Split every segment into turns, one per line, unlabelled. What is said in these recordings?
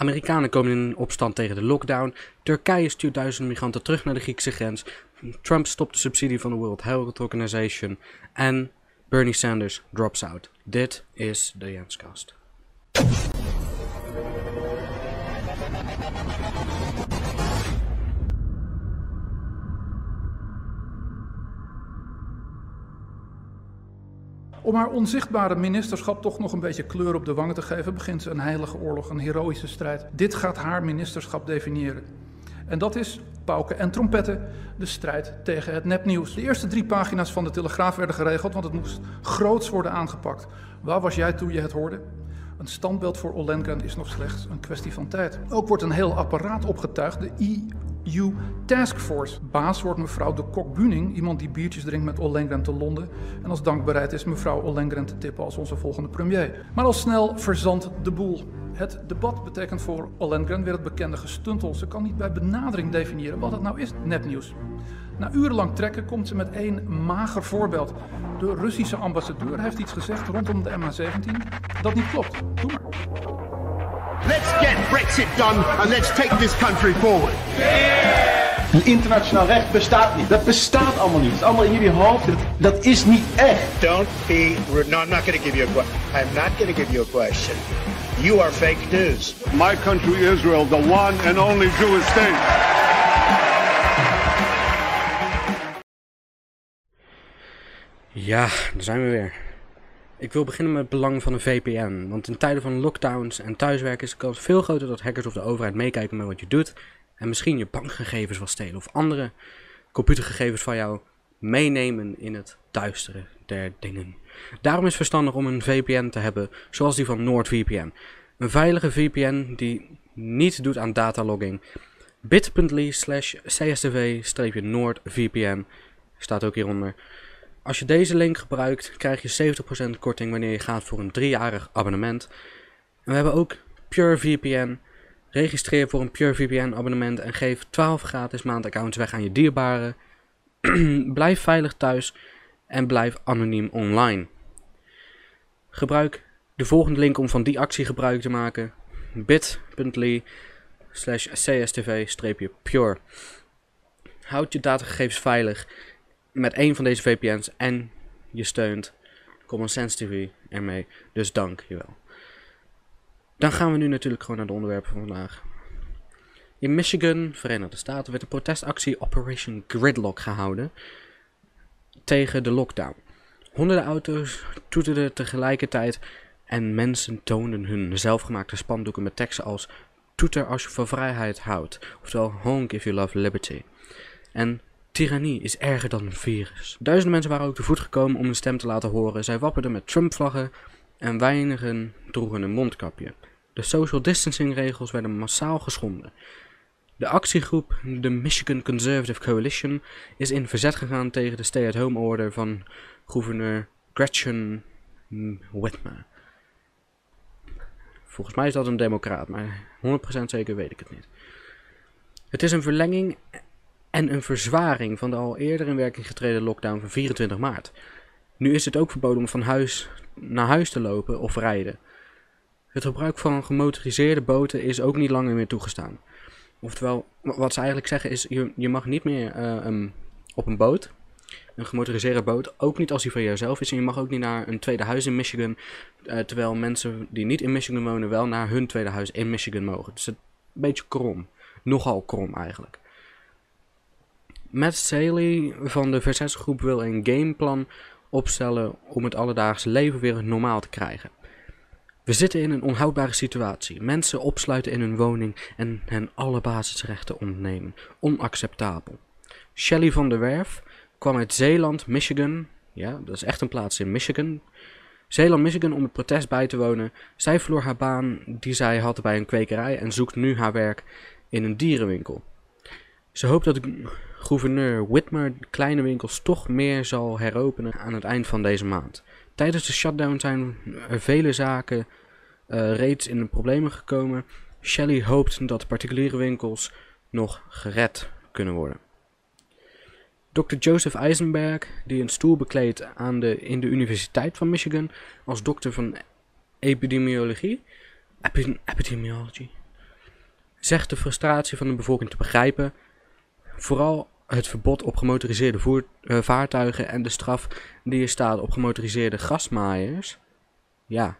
Amerikanen komen in opstand tegen de lockdown. Turkije stuurt duizenden migranten terug naar de Griekse grens. Trump stopt de subsidie van de World Health Organization. En Bernie Sanders drops out. Dit is de Jenskast.
Om haar onzichtbare ministerschap toch nog een beetje kleur op de wangen te geven, begint ze een heilige oorlog, een heroïsche strijd. Dit gaat haar ministerschap definiëren. En dat is pauken en trompetten, de strijd tegen het nepnieuws. De eerste drie pagina's van de Telegraaf werden geregeld, want het moest groots worden aangepakt. Waar was jij toen je het hoorde? Een standbeeld voor Ollengren is nog slechts een kwestie van tijd. Ook wordt een heel apparaat opgetuigd, de EU Taskforce. Baas wordt mevrouw de Kok-Buning, iemand die biertjes drinkt met Ollengren te Londen en als dank bereid is mevrouw Ollengren te tippen als onze volgende premier. Maar al snel verzandt de boel. Het debat betekent voor Ollengren weer het bekende gestuntel. Ze kan niet bij benadering definiëren wat het nou is, nepnieuws. Na urenlang trekken komt ze met één mager voorbeeld. De Russische ambassadeur heeft iets gezegd rondom de MH17 dat niet klopt. Doe maar.
Let's get Brexit done and let's take this country forward.
Een internationaal recht bestaat niet. Dat bestaat allemaal niet. Het is allemaal in jullie hoofd. Dat, dat is niet echt.
Don't be rude. No, I'm not going to give you a question. I'm not going to give you a question. You are fake news.
My country, Israel, the one and only Jewish state.
Ja, daar zijn we weer. Ik wil beginnen met het belang van een VPN. Want in tijden van lockdowns en thuiswerken is de kans veel groter dat hackers of de overheid meekijken met wat je doet. En misschien je bankgegevens wil stelen of andere computergegevens van jou meenemen in het duistere der dingen. Daarom is het verstandig om een VPN te hebben zoals die van NordVPN. Een veilige VPN die niet doet aan datalogging. bit.ly slash csdv-noordvpn staat ook hieronder. Als je deze link gebruikt, krijg je 70% korting wanneer je gaat voor een driejarig abonnement. En we hebben ook PureVPN. Registreer voor een PureVPN abonnement en geef 12 gratis maandaccounts weg aan je dierbaren. blijf veilig thuis en blijf anoniem online. Gebruik de volgende link om van die actie gebruik te maken. bit.ly slash cstv-pure. Houd je datagegevens veilig met één van deze VPN's en je steunt Common Sense TV ermee. Dus dank je wel. Dan gaan we nu natuurlijk gewoon naar de onderwerpen van vandaag. In Michigan, Verenigde Staten, werd een protestactie Operation Gridlock gehouden tegen de lockdown. Honderden auto's toeterden tegelijkertijd en mensen toonden hun zelfgemaakte spandoeken met teksten als Toeter als je van vrijheid houdt, oftewel Honk if you love liberty. En Tyrannie is erger dan een virus. Duizenden mensen waren ook te voet gekomen om hun stem te laten horen. Zij wapperden met Trump-vlaggen en weinigen droegen een mondkapje. De social distancing regels werden massaal geschonden. De actiegroep, de Michigan Conservative Coalition, is in verzet gegaan tegen de stay-at-home order van gouverneur Gretchen Whitmer. Volgens mij is dat een democraat, maar 100% zeker weet ik het niet. Het is een verlenging en een verzwaring van de al eerder in werking getreden lockdown van 24 maart. Nu is het ook verboden om van huis naar huis te lopen of rijden. Het gebruik van gemotoriseerde boten is ook niet langer meer toegestaan. Oftewel, wat ze eigenlijk zeggen is, je, je mag niet meer uh, op een boot, een gemotoriseerde boot, ook niet als die van jezelf is. En je mag ook niet naar een tweede huis in Michigan, uh, terwijl mensen die niet in Michigan wonen wel naar hun tweede huis in Michigan mogen. Dus het is een beetje krom, nogal krom eigenlijk. Matt Saley van de verzetsgroep wil een gameplan opstellen om het alledaagse leven weer normaal te krijgen. We zitten in een onhoudbare situatie. Mensen opsluiten in hun woning en hen alle basisrechten ontnemen. Onacceptabel. Shelley van der Werf kwam uit Zeeland, Michigan. Ja, dat is echt een plaats in Michigan. Zeeland, Michigan om het protest bij te wonen. Zij verloor haar baan die zij had bij een kwekerij en zoekt nu haar werk in een dierenwinkel. Ze hoopt dat gouverneur Whitmer kleine winkels toch meer zal heropenen aan het eind van deze maand. Tijdens de shutdown zijn er vele zaken uh, reeds in de problemen gekomen. Shelley hoopt dat particuliere winkels nog gered kunnen worden. Dr. Joseph Eisenberg, die een stoel bekleedt aan de, in de Universiteit van Michigan als dokter van epidemiologie, epi, epidemiology, zegt de frustratie van de bevolking te begrijpen. Vooral het verbod op gemotoriseerde voer, uh, vaartuigen en de straf die er staat op gemotoriseerde grasmaaiers. Ja,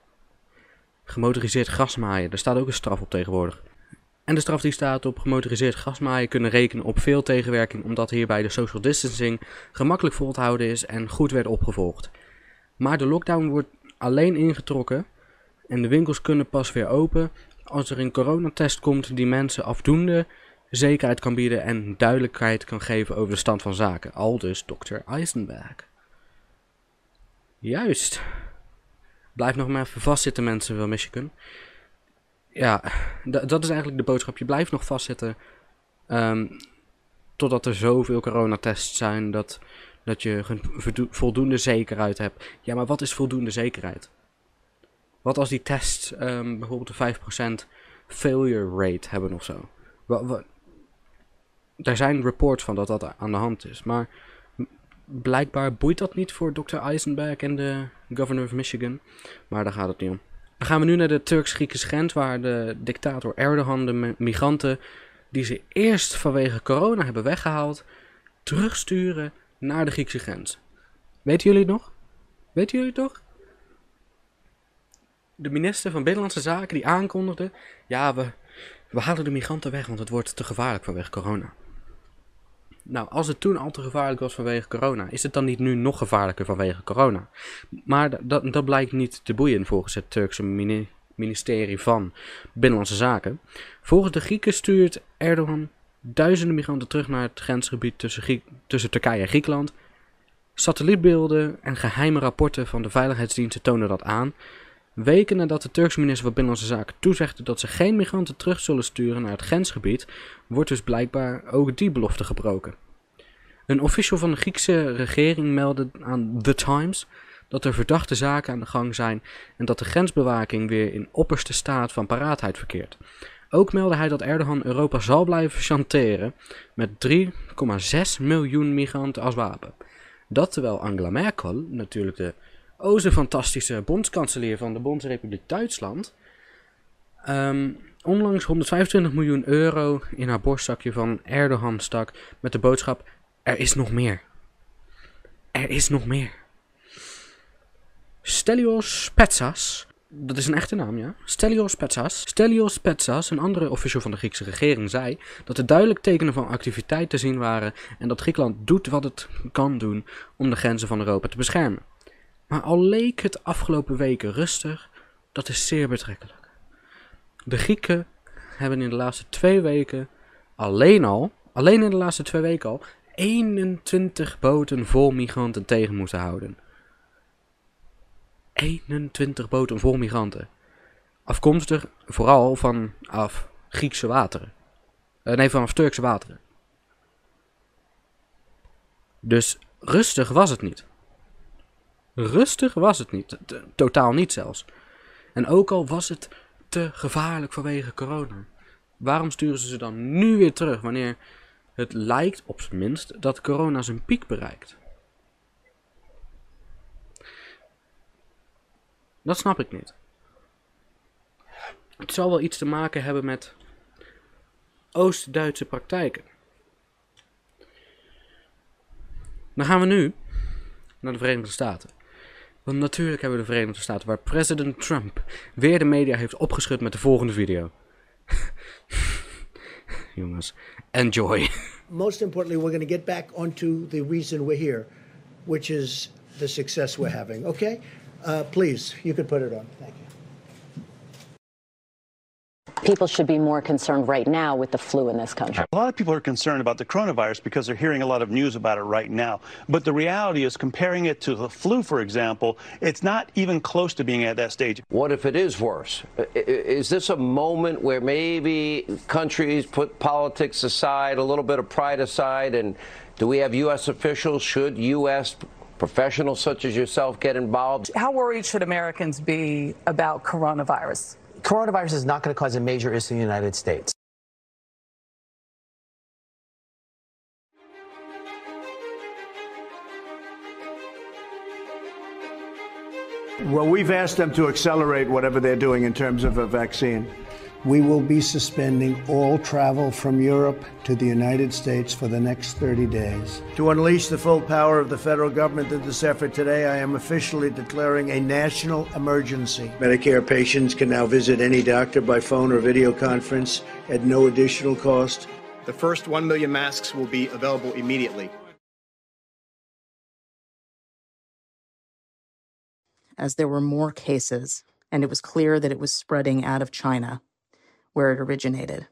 gemotoriseerd grasmaaien, daar staat ook een straf op tegenwoordig. En de straf die staat op gemotoriseerd grasmaaien kunnen rekenen op veel tegenwerking, omdat hierbij de social distancing gemakkelijk vol te houden is en goed werd opgevolgd. Maar de lockdown wordt alleen ingetrokken en de winkels kunnen pas weer open als er een coronatest komt die mensen afdoende zekerheid kan bieden en duidelijkheid kan geven over de stand van zaken. Al dus dokter Eisenberg. Juist. Blijf nog maar even vastzitten mensen van Michigan. Ja, dat is eigenlijk de boodschap. Je blijft nog vastzitten um, totdat er zoveel coronatests zijn dat, dat je voldoende zekerheid hebt. Ja, maar wat is voldoende zekerheid? Wat als die tests um, bijvoorbeeld een 5% failure rate hebben of zo? Wat, er zijn reports van dat dat aan de hand is. Maar blijkbaar boeit dat niet voor Dr. Eisenberg en de governor of Michigan. Maar daar gaat het niet om. Dan gaan we nu naar de Turks-Griekse grens, waar de dictator Erdogan de migranten die ze eerst vanwege corona hebben weggehaald, terugsturen naar de Griekse grens. Weten jullie het nog? Weten jullie het nog? De minister van Binnenlandse Zaken die aankondigde: ja, we, we halen de migranten weg, want het wordt te gevaarlijk vanwege corona. Nou, als het toen al te gevaarlijk was vanwege corona, is het dan niet nu nog gevaarlijker vanwege corona? Maar dat, dat blijkt niet te boeien volgens het Turkse ministerie van Binnenlandse Zaken. Volgens de Grieken stuurt Erdogan duizenden migranten terug naar het grensgebied tussen, tussen Turkije en Griekenland. Satellietbeelden en geheime rapporten van de veiligheidsdiensten tonen dat aan. Weken nadat de Turkse minister van Binnenlandse Zaken toezegde dat ze geen migranten terug zullen sturen naar het grensgebied, wordt dus blijkbaar ook die belofte gebroken. Een official van de Griekse regering meldde aan The Times dat er verdachte zaken aan de gang zijn en dat de grensbewaking weer in opperste staat van paraatheid verkeert. Ook meldde hij dat Erdogan Europa zal blijven chanteren met 3,6 miljoen migranten als wapen. Dat terwijl Angela Merkel, natuurlijk de o zo fantastische bondskanselier van de Bondsrepubliek Duitsland, um, onlangs 125 miljoen euro in haar borstzakje van Erdogan stak met de boodschap: Er is nog meer. Er is nog meer. Stelios Petsas, dat is een echte naam, ja. Stelios Petsas. Stelios Petsas, een andere official van de Griekse regering, zei dat er duidelijk tekenen van activiteit te zien waren en dat Griekenland doet wat het kan doen om de grenzen van Europa te beschermen. Maar al leek het afgelopen weken rustig, dat is zeer betrekkelijk. De Grieken hebben in de laatste twee weken alleen al, alleen in de laatste twee weken al, 21 boten vol migranten tegen moeten houden. 21 boten vol migranten. Afkomstig vooral vanaf Griekse wateren. Uh, nee, vanaf Turkse wateren. Dus rustig was het niet. Rustig was het niet. totaal niet zelfs. En ook al was het te gevaarlijk vanwege corona. Waarom sturen ze ze dan nu weer terug wanneer het lijkt op zijn minst dat corona zijn piek bereikt? Dat snap ik niet. Het zal wel iets te maken hebben met Oost-Duitse praktijken. Dan gaan we nu naar de Verenigde Staten. Want natuurlijk hebben we de Verenigde Staten waar president Trump weer de media heeft opgeschud met de volgende video. Jongens, enjoy.
Most importantly, we're going to get back onto the reason we're here, which is the success we're having. Okay? Uh, please, you could put it on. Thank you.
People should be more concerned right now with the flu in this country.
A lot of people are concerned about the coronavirus because they're hearing a lot of news about it right now. But the reality is, comparing it to the flu, for example, it's not even close to being at that stage.
What if it is worse? Is this a moment where maybe countries put politics aside, a little bit of pride aside, and do we have U.S. officials? Should U.S. professionals such as yourself get involved?
How worried should Americans be about coronavirus?
Coronavirus is not going to cause a major issue in the United States.
Well, we've asked them to accelerate whatever they're doing in terms of a vaccine.
We will be suspending all travel from Europe to the United States for the next 30 days. To unleash the full power of the federal government in this effort today, I am officially declaring a national emergency. Medicare patients can now visit any doctor by phone or video conference at no additional cost.
The first 1 million masks will be available immediately.
As there were more cases, and it was clear that it was spreading out of China, where it originated.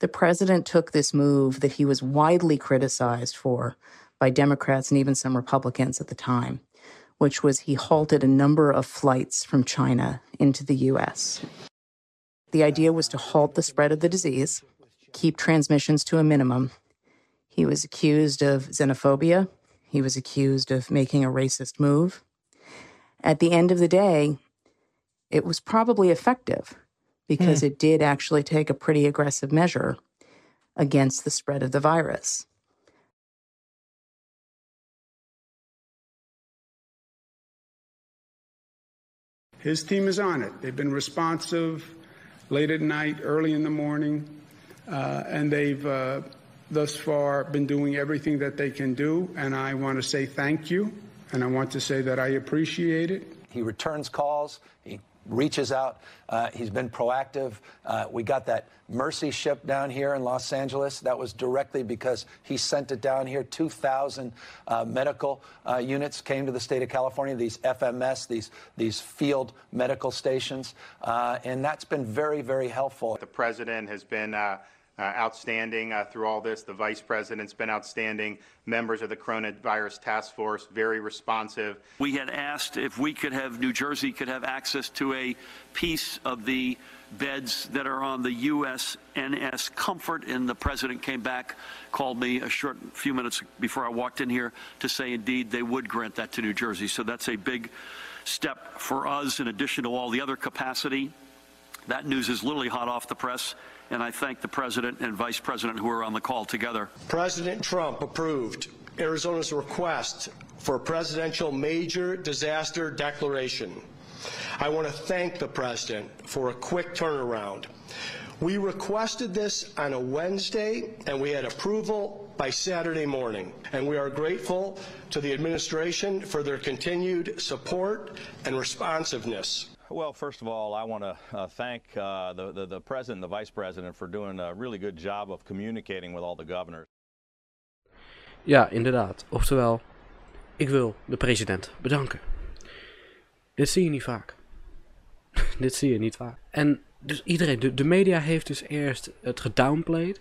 The president took this move that he was widely criticized for by Democrats and even some Republicans at the time, which was he halted a number of flights from China into the US. The idea was to halt the spread of the disease, keep transmissions to a minimum. He was accused of xenophobia. He was accused of making a racist move. At the end of the day, it was probably effective because it did actually take a pretty aggressive measure against the spread of the virus.
His team is on it. They've been responsive late at night, early in the morning, uh, and they've uh, thus far been doing everything that they can do. And I want to say thank you, and I want to say that I appreciate it.
He returns calls. He reaches out. Uh, he's been proactive. Uh, we got that Mercy ship down here in Los Angeles. That was directly because he sent it down here. 2,000 uh, medical uh, units came to the state of California, these FMS, these, these field medical stations. Uh, and that's been very, very helpful.
The president has been uh, outstanding uh, through all this. The vice president's been outstanding. Members of the coronavirus task force, very responsive.
We had asked if we could have, New Jersey could have access to a piece of the beds that are on the USNS Comfort, and the president came back, called me a short few minutes before I walked in here to say indeed they would grant that to New Jersey. So that's a big step for us in addition to all the other capacity. That news is literally hot off the press and I thank the President and Vice President who are on the call together.
President Trump approved Arizona's request for a presidential major disaster declaration. I want to thank the President for a quick turnaround. We requested this on a Wednesday, and we had approval by Saturday morning. And we are grateful to the administration for their continued support and responsiveness.
Well, first of all, I want to uh, thank uh, the, the, the president and the vice president for doing a really good job of communicating with all the governors.
Ja, inderdaad. Oftewel, ik wil de president bedanken. Dit zie je niet vaak. Dit zie je niet vaak. En dus iedereen, de, de media heeft dus eerst het gedownplayed.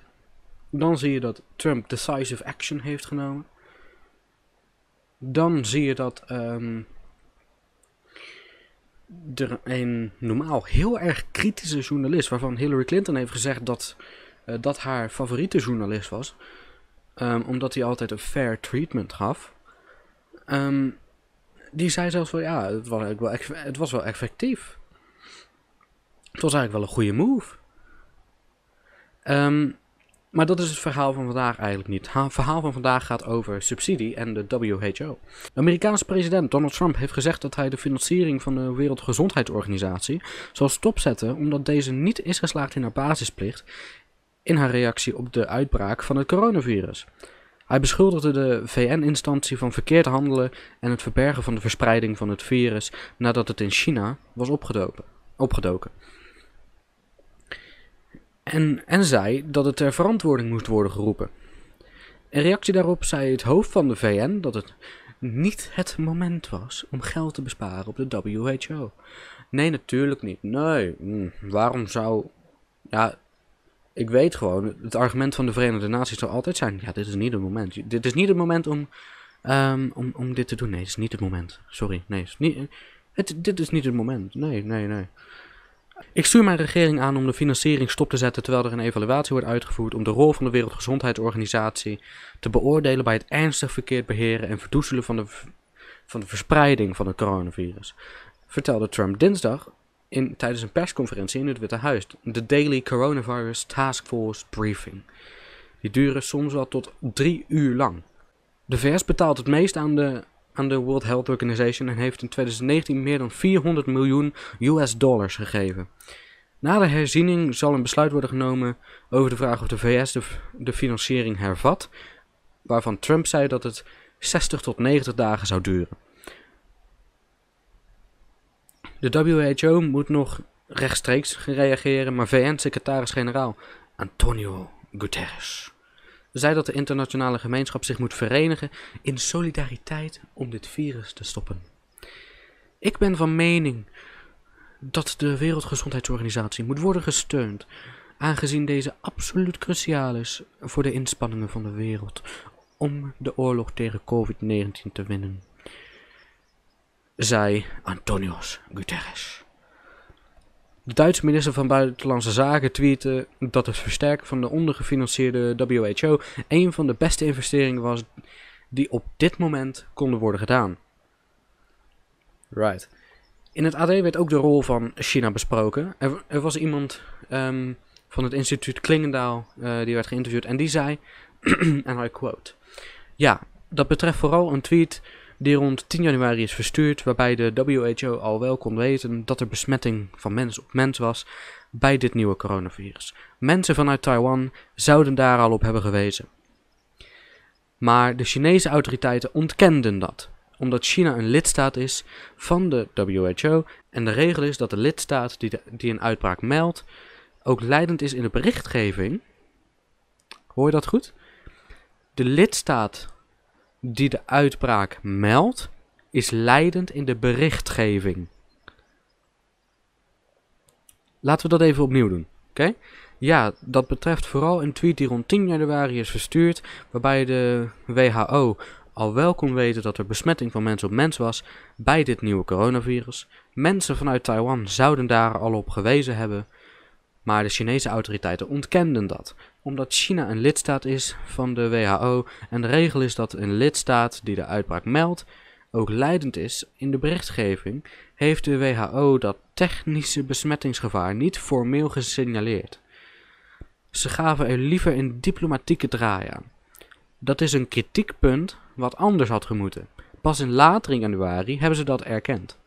Dan zie je dat Trump decisive action heeft genomen. Dan zie je dat um, er een normaal heel erg kritische journalist, waarvan Hillary Clinton heeft gezegd dat uh, dat haar favoriete journalist was, um, omdat hij altijd een fair treatment gaf. Um, die zei zelfs van ja, het was, wel, het was wel effectief. Het was eigenlijk wel een goede move. Um, maar dat is het verhaal van vandaag eigenlijk niet. Het verhaal van vandaag gaat over subsidie en de WHO. De Amerikaanse president Donald Trump heeft gezegd dat hij de financiering van de Wereldgezondheidsorganisatie zal stopzetten omdat deze niet is geslaagd in haar basisplicht in haar reactie op de uitbraak van het coronavirus. Hij beschuldigde de VN-instantie van verkeerd handelen en het verbergen van de verspreiding van het virus nadat het in China was opgedoken. En, en zei dat het ter verantwoording moest worden geroepen. In reactie daarop zei het hoofd van de VN dat het niet het moment was om geld te besparen op de WHO. Nee, natuurlijk niet. Nee, hm, waarom zou. Ja, ik weet gewoon, het argument van de Verenigde Naties zal altijd zijn: ja, dit is niet het moment. Dit is niet het moment om, um, om, om dit te doen. Nee, dit is niet het moment. Sorry, nee, het, dit is niet het moment. Nee, nee, nee. Ik stuur mijn regering aan om de financiering stop te zetten terwijl er een evaluatie wordt uitgevoerd om de rol van de Wereldgezondheidsorganisatie te beoordelen bij het ernstig verkeerd beheren en verdoezelen van de, van de verspreiding van het coronavirus. Vertelde Trump dinsdag in, tijdens een persconferentie in het Witte Huis, de Daily Coronavirus Task Force Briefing. Die duren soms wel tot drie uur lang. De VS betaalt het meest aan de aan de World Health Organization en heeft in 2019 meer dan 400 miljoen US dollars gegeven. Na de herziening zal een besluit worden genomen over de vraag of de VS de, de financiering hervat, waarvan Trump zei dat het 60 tot 90 dagen zou duren. De WHO moet nog rechtstreeks reageren, maar VN-secretaris-generaal Antonio Guterres zei dat de internationale gemeenschap zich moet verenigen in solidariteit om dit virus te stoppen. Ik ben van mening dat de Wereldgezondheidsorganisatie moet worden gesteund, aangezien deze absoluut cruciaal is voor de inspanningen van de wereld om de oorlog tegen COVID-19 te winnen, zei Antonios Guterres. De Duitse minister van Buitenlandse Zaken tweette dat het versterken van de ondergefinancierde WHO een van de beste investeringen was die op dit moment konden worden gedaan. Right. In het AD werd ook de rol van China besproken. Er, er was iemand um, van het instituut Klingendaal uh, die werd geïnterviewd en die zei, en I quote, ja, dat betreft vooral een tweet die rond 10 januari is verstuurd, waarbij de WHO al wel kon weten dat er besmetting van mens op mens was bij dit nieuwe coronavirus. Mensen vanuit Taiwan zouden daar al op hebben gewezen. Maar de Chinese autoriteiten ontkenden dat, omdat China een lidstaat is van de WHO en de regel is dat de lidstaat die, die een uitbraak meldt ook leidend is in de berichtgeving. Hoor je dat goed? De lidstaat die de uitbraak meldt, is leidend in de berichtgeving. Laten we dat even opnieuw doen. Oké? Ja, dat betreft vooral een tweet die rond 10 januari is verstuurd, waarbij de WHO al wel kon weten dat er besmetting van mens op mens was bij dit nieuwe coronavirus. Mensen vanuit Taiwan zouden daar al op gewezen hebben, maar de Chinese autoriteiten ontkenden dat omdat China een lidstaat is van de WHO en de regel is dat een lidstaat die de uitbraak meldt ook leidend is in de berichtgeving, heeft de WHO dat technische besmettingsgevaar niet formeel gesignaleerd. Ze gaven er liever een diplomatieke draai aan. Dat is een kritiekpunt wat anders had gemoeten. Pas in later januari hebben ze dat erkend.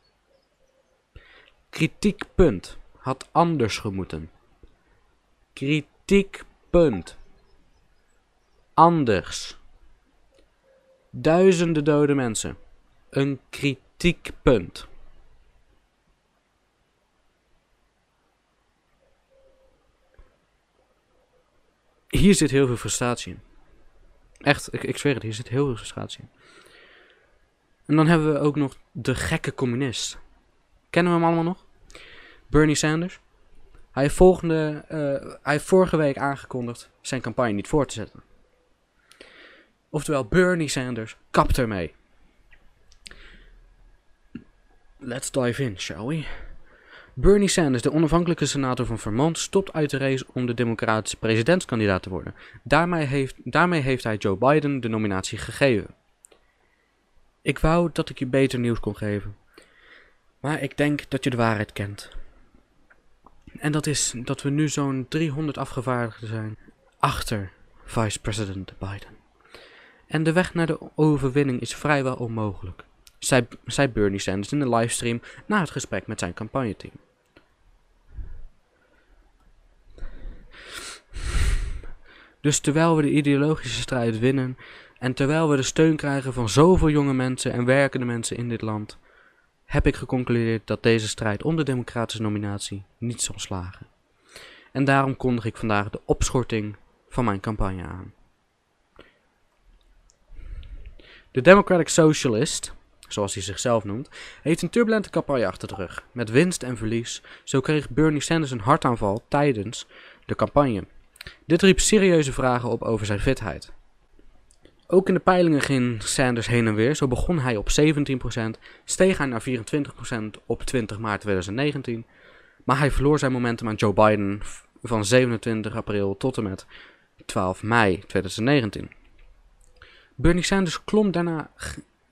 Kritiekpunt had anders gemoeten. Kritiek Punt. Anders. Duizenden dode mensen. Een kritiekpunt. Hier zit heel veel frustratie in. Echt, ik, ik zweer het, hier zit heel veel frustratie in. En dan hebben we ook nog de gekke communist. Kennen we hem allemaal nog? Bernie Sanders. Hij heeft, volgende, uh, hij heeft vorige week aangekondigd zijn campagne niet voor te zetten. Oftewel, Bernie Sanders kapt ermee. Let's dive in, shall we? Bernie Sanders, de onafhankelijke senator van Vermont, stopt uit de race om de democratische presidentskandidaat te worden. Daarmee heeft, daarmee heeft hij Joe Biden de nominatie gegeven. Ik wou dat ik je beter nieuws kon geven. Maar ik denk dat je de waarheid kent. En dat is dat we nu zo'n 300 afgevaardigden zijn achter vice-president Biden. En de weg naar de overwinning is vrijwel onmogelijk, zei, zei Bernie Sanders in de livestream na het gesprek met zijn campagneteam. Dus terwijl we de ideologische strijd winnen en terwijl we de steun krijgen van zoveel jonge mensen en werkende mensen in dit land, heb ik geconcludeerd dat deze strijd om de democratische nominatie niet zal slagen. En daarom kondig ik vandaag de opschorting van mijn campagne aan. De Democratic Socialist, zoals hij zichzelf noemt, heeft een turbulente campagne achter de rug, met winst en verlies. Zo kreeg Bernie Sanders een hartaanval tijdens de campagne. Dit riep serieuze vragen op over zijn fitheid. Ook in de peilingen ging Sanders heen en weer. Zo begon hij op 17%, steeg hij naar 24% op 20 maart 2019. Maar hij verloor zijn momentum aan Joe Biden van 27 april tot en met 12 mei 2019. Bernie Sanders klom daarna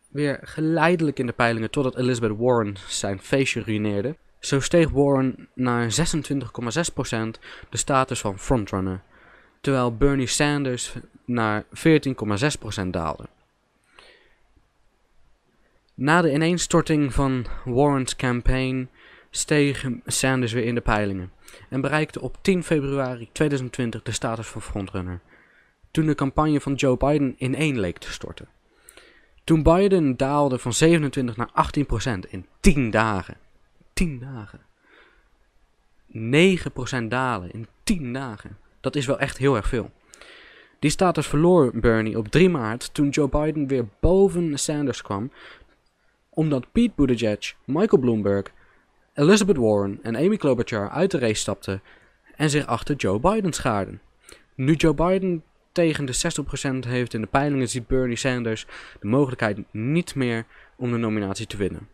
weer geleidelijk in de peilingen totdat Elizabeth Warren zijn feestje ruïneerde. Zo steeg Warren naar 26,6% de status van frontrunner terwijl Bernie Sanders naar 14,6% daalde. Na de ineenstorting van Warren's campaign steeg Sanders weer in de peilingen en bereikte op 10 februari 2020 de status van frontrunner. Toen de campagne van Joe Biden ineen leek te storten. Toen Biden daalde van 27 naar 18 procent in 10 dagen. 10 dagen. 9 procent dalen in 10 dagen. Dat is wel echt heel erg veel. Die status verloor Bernie op 3 maart toen Joe Biden weer boven Sanders kwam, omdat Pete Buttigieg, Michael Bloomberg, Elizabeth Warren en Amy Klobuchar uit de race stapten en zich achter Joe Biden schaarden. Nu Joe Biden tegen de 60% heeft in de peilingen, ziet Bernie Sanders de mogelijkheid niet meer om de nominatie te winnen.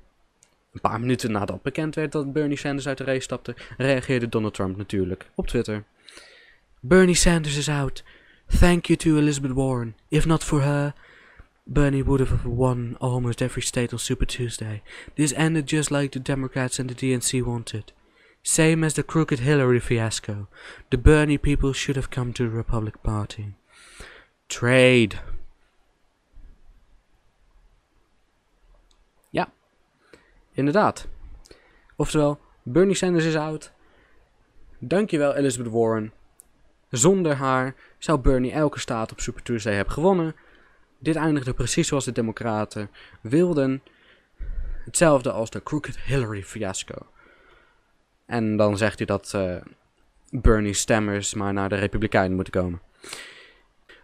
Een paar minuten nadat bekend werd dat Bernie Sanders uit de race stapte, reageerde Donald Trump natuurlijk op Twitter. Bernie Sanders is out. Thank you to Elizabeth Warren. If not for her, Bernie would have won almost every state on Super Tuesday. This ended just like the Democrats and the DNC wanted. Same as the crooked Hillary fiasco. The Bernie people should have come to the Republican Party. Trade. Ja, inderdaad. Oftewel, Bernie Sanders is out. Dankjewel Elizabeth Warren. Zonder haar zou Bernie elke staat op Super Tuesday hebben gewonnen. Dit eindigde precies zoals de Democraten wilden. Hetzelfde als de Crooked Hillary fiasco. En dan zegt hij dat uh, Bernie stemmers maar naar de Republikeinen moeten komen.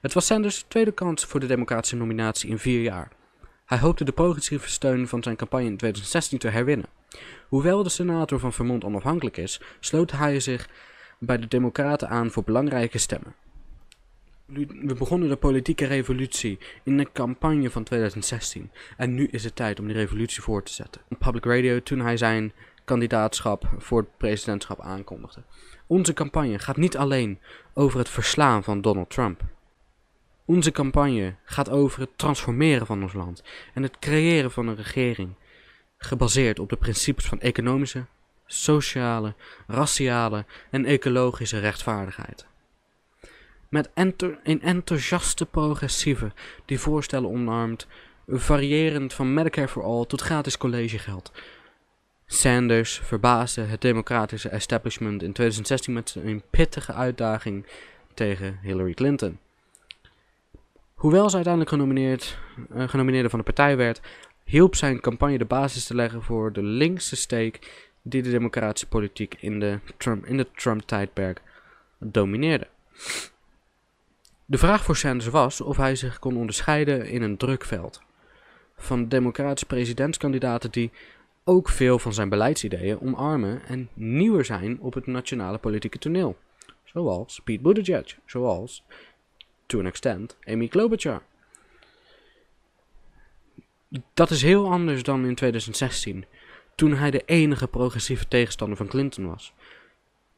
Het was Sanders' tweede kans voor de democratische nominatie in vier jaar. Hij hoopte de progressieve steun van zijn campagne in 2016 te herwinnen. Hoewel de senator van Vermont onafhankelijk is, sloot hij zich bij de Democraten aan voor belangrijke stemmen. We begonnen de politieke revolutie in de campagne van 2016 en nu is het tijd om die revolutie voor te zetten. Op public radio toen hij zijn kandidaatschap voor het presidentschap aankondigde. Onze campagne gaat niet alleen over het verslaan van Donald Trump. Onze campagne gaat over het transformeren van ons land en het creëren van een regering gebaseerd op de principes van economische, sociale, raciale en ecologische rechtvaardigheid. Met een enthousiaste progressieve die voorstellen omarmt, variërend van Medicare for All tot gratis collegegeld. Sanders verbaasde het democratische establishment in 2016 met een pittige uitdaging tegen Hillary Clinton. Hoewel ze uiteindelijk genomineerd, uh, genomineerde van de partij werd, hielp zijn campagne de basis te leggen voor de linkse steek die de democratische politiek in de Trump, in de Trump-tijdperk domineerde. De vraag voor Sanders was of hij zich kon onderscheiden in een drukveld van democratische presidentskandidaten die ook veel van zijn beleidsideeën omarmen en nieuwer zijn op het nationale politieke toneel. Zoals Pete Buttigieg, zoals, to an extent, Amy Klobuchar. Dat is heel anders dan in 2016, toen hij de enige progressieve tegenstander van Clinton was.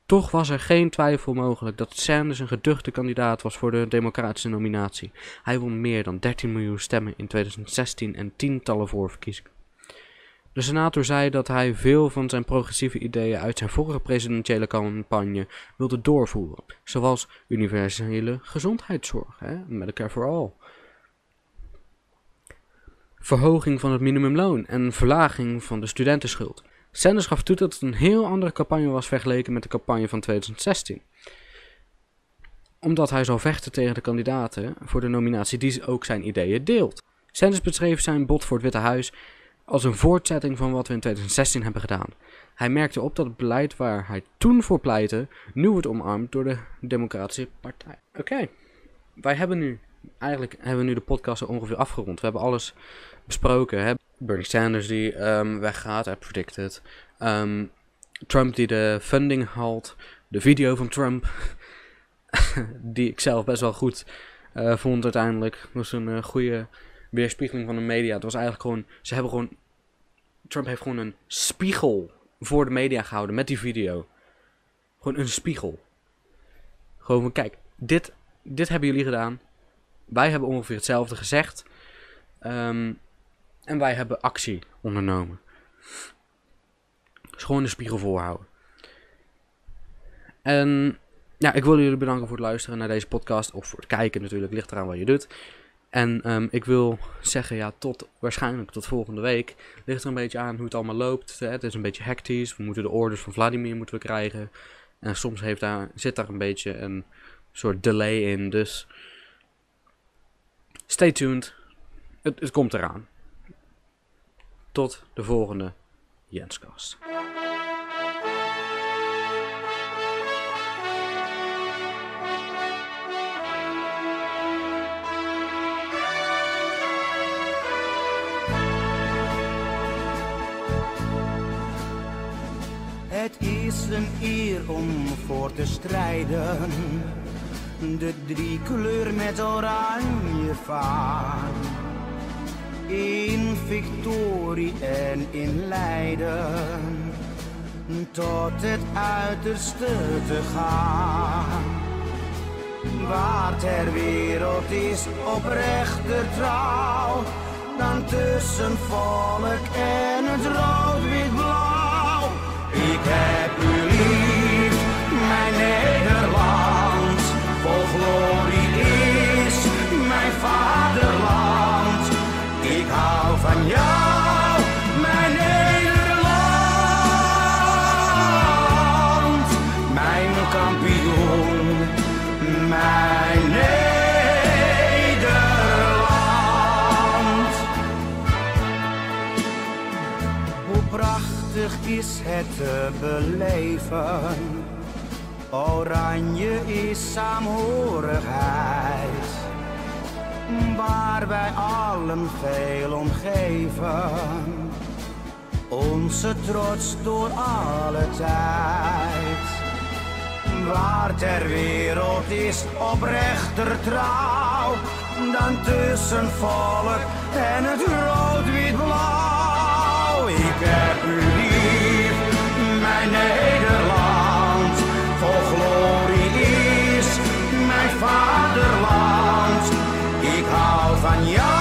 Toch was er geen twijfel mogelijk dat Sanders een geduchte kandidaat was voor de democratische nominatie. Hij won meer dan 13 miljoen stemmen in 2016 en tientallen voorverkiezingen. De senator zei dat hij veel van zijn progressieve ideeën uit zijn vorige presidentiële campagne wilde doorvoeren, zoals universele gezondheidszorg, hè, Medicare for All, verhoging van het minimumloon en verlaging van de studentenschuld. Sanders gaf toe dat het een heel andere campagne was vergeleken met de campagne van 2016. Omdat hij zal vechten tegen de kandidaten voor de nominatie die ook zijn ideeën deelt. Sanders beschreef zijn bod voor het Witte Huis als een voortzetting van wat we in 2016 hebben gedaan. Hij merkte op dat het beleid waar hij toen voor pleitte, nu wordt omarmd door de Democratische Partij. Oké, wij hebben nu, eigenlijk hebben we nu de podcast ongeveer afgerond. We hebben alles besproken. Hè? Bernie Sanders die um, weggaat, hij predicted. Um, Trump die de funding haalt. De video van Trump, die ik zelf best wel goed uh, vond uiteindelijk. Was een uh, goede weerspiegeling van de media. Het was eigenlijk gewoon, ze hebben gewoon, Trump heeft gewoon een spiegel voor de media gehouden met die video. Gewoon een spiegel. Gewoon van, kijk, dit, dit hebben jullie gedaan. Wij hebben ongeveer hetzelfde gezegd. Um, en wij hebben actie ondernomen. Dus gewoon de spiegel voorhouden. En ja, ik wil jullie bedanken voor het luisteren naar deze podcast. Of voor het kijken natuurlijk, ligt eraan wat je doet. En ehm, ik wil zeggen, ja, tot waarschijnlijk tot volgende week. Ligt er een beetje aan hoe het allemaal loopt. Hè? Het is een beetje hectisch. We moeten de orders van Vladimir moeten we krijgen. En soms heeft daar, zit daar een beetje een soort delay in. Dus stay tuned. Het, het komt eraan. Tot de volgende Jenskast.
Het is een eer om voor te strijden. De drie kleur met oranje vaan. Victorie en in lijden. Tot het uiterste te gaan. Waar ter wereld is oprechter trouw. Dan tussen volk en het rood-wit-blauw. Ik heb is het te beleven. Oranje is saamhorigheid. Waar wij allen veel om geven. Onze trots door alle tijd. Waar ter wereld is oprechter trouw. Dan tussen volk en het rood-wit-blauw. Ik Vanya.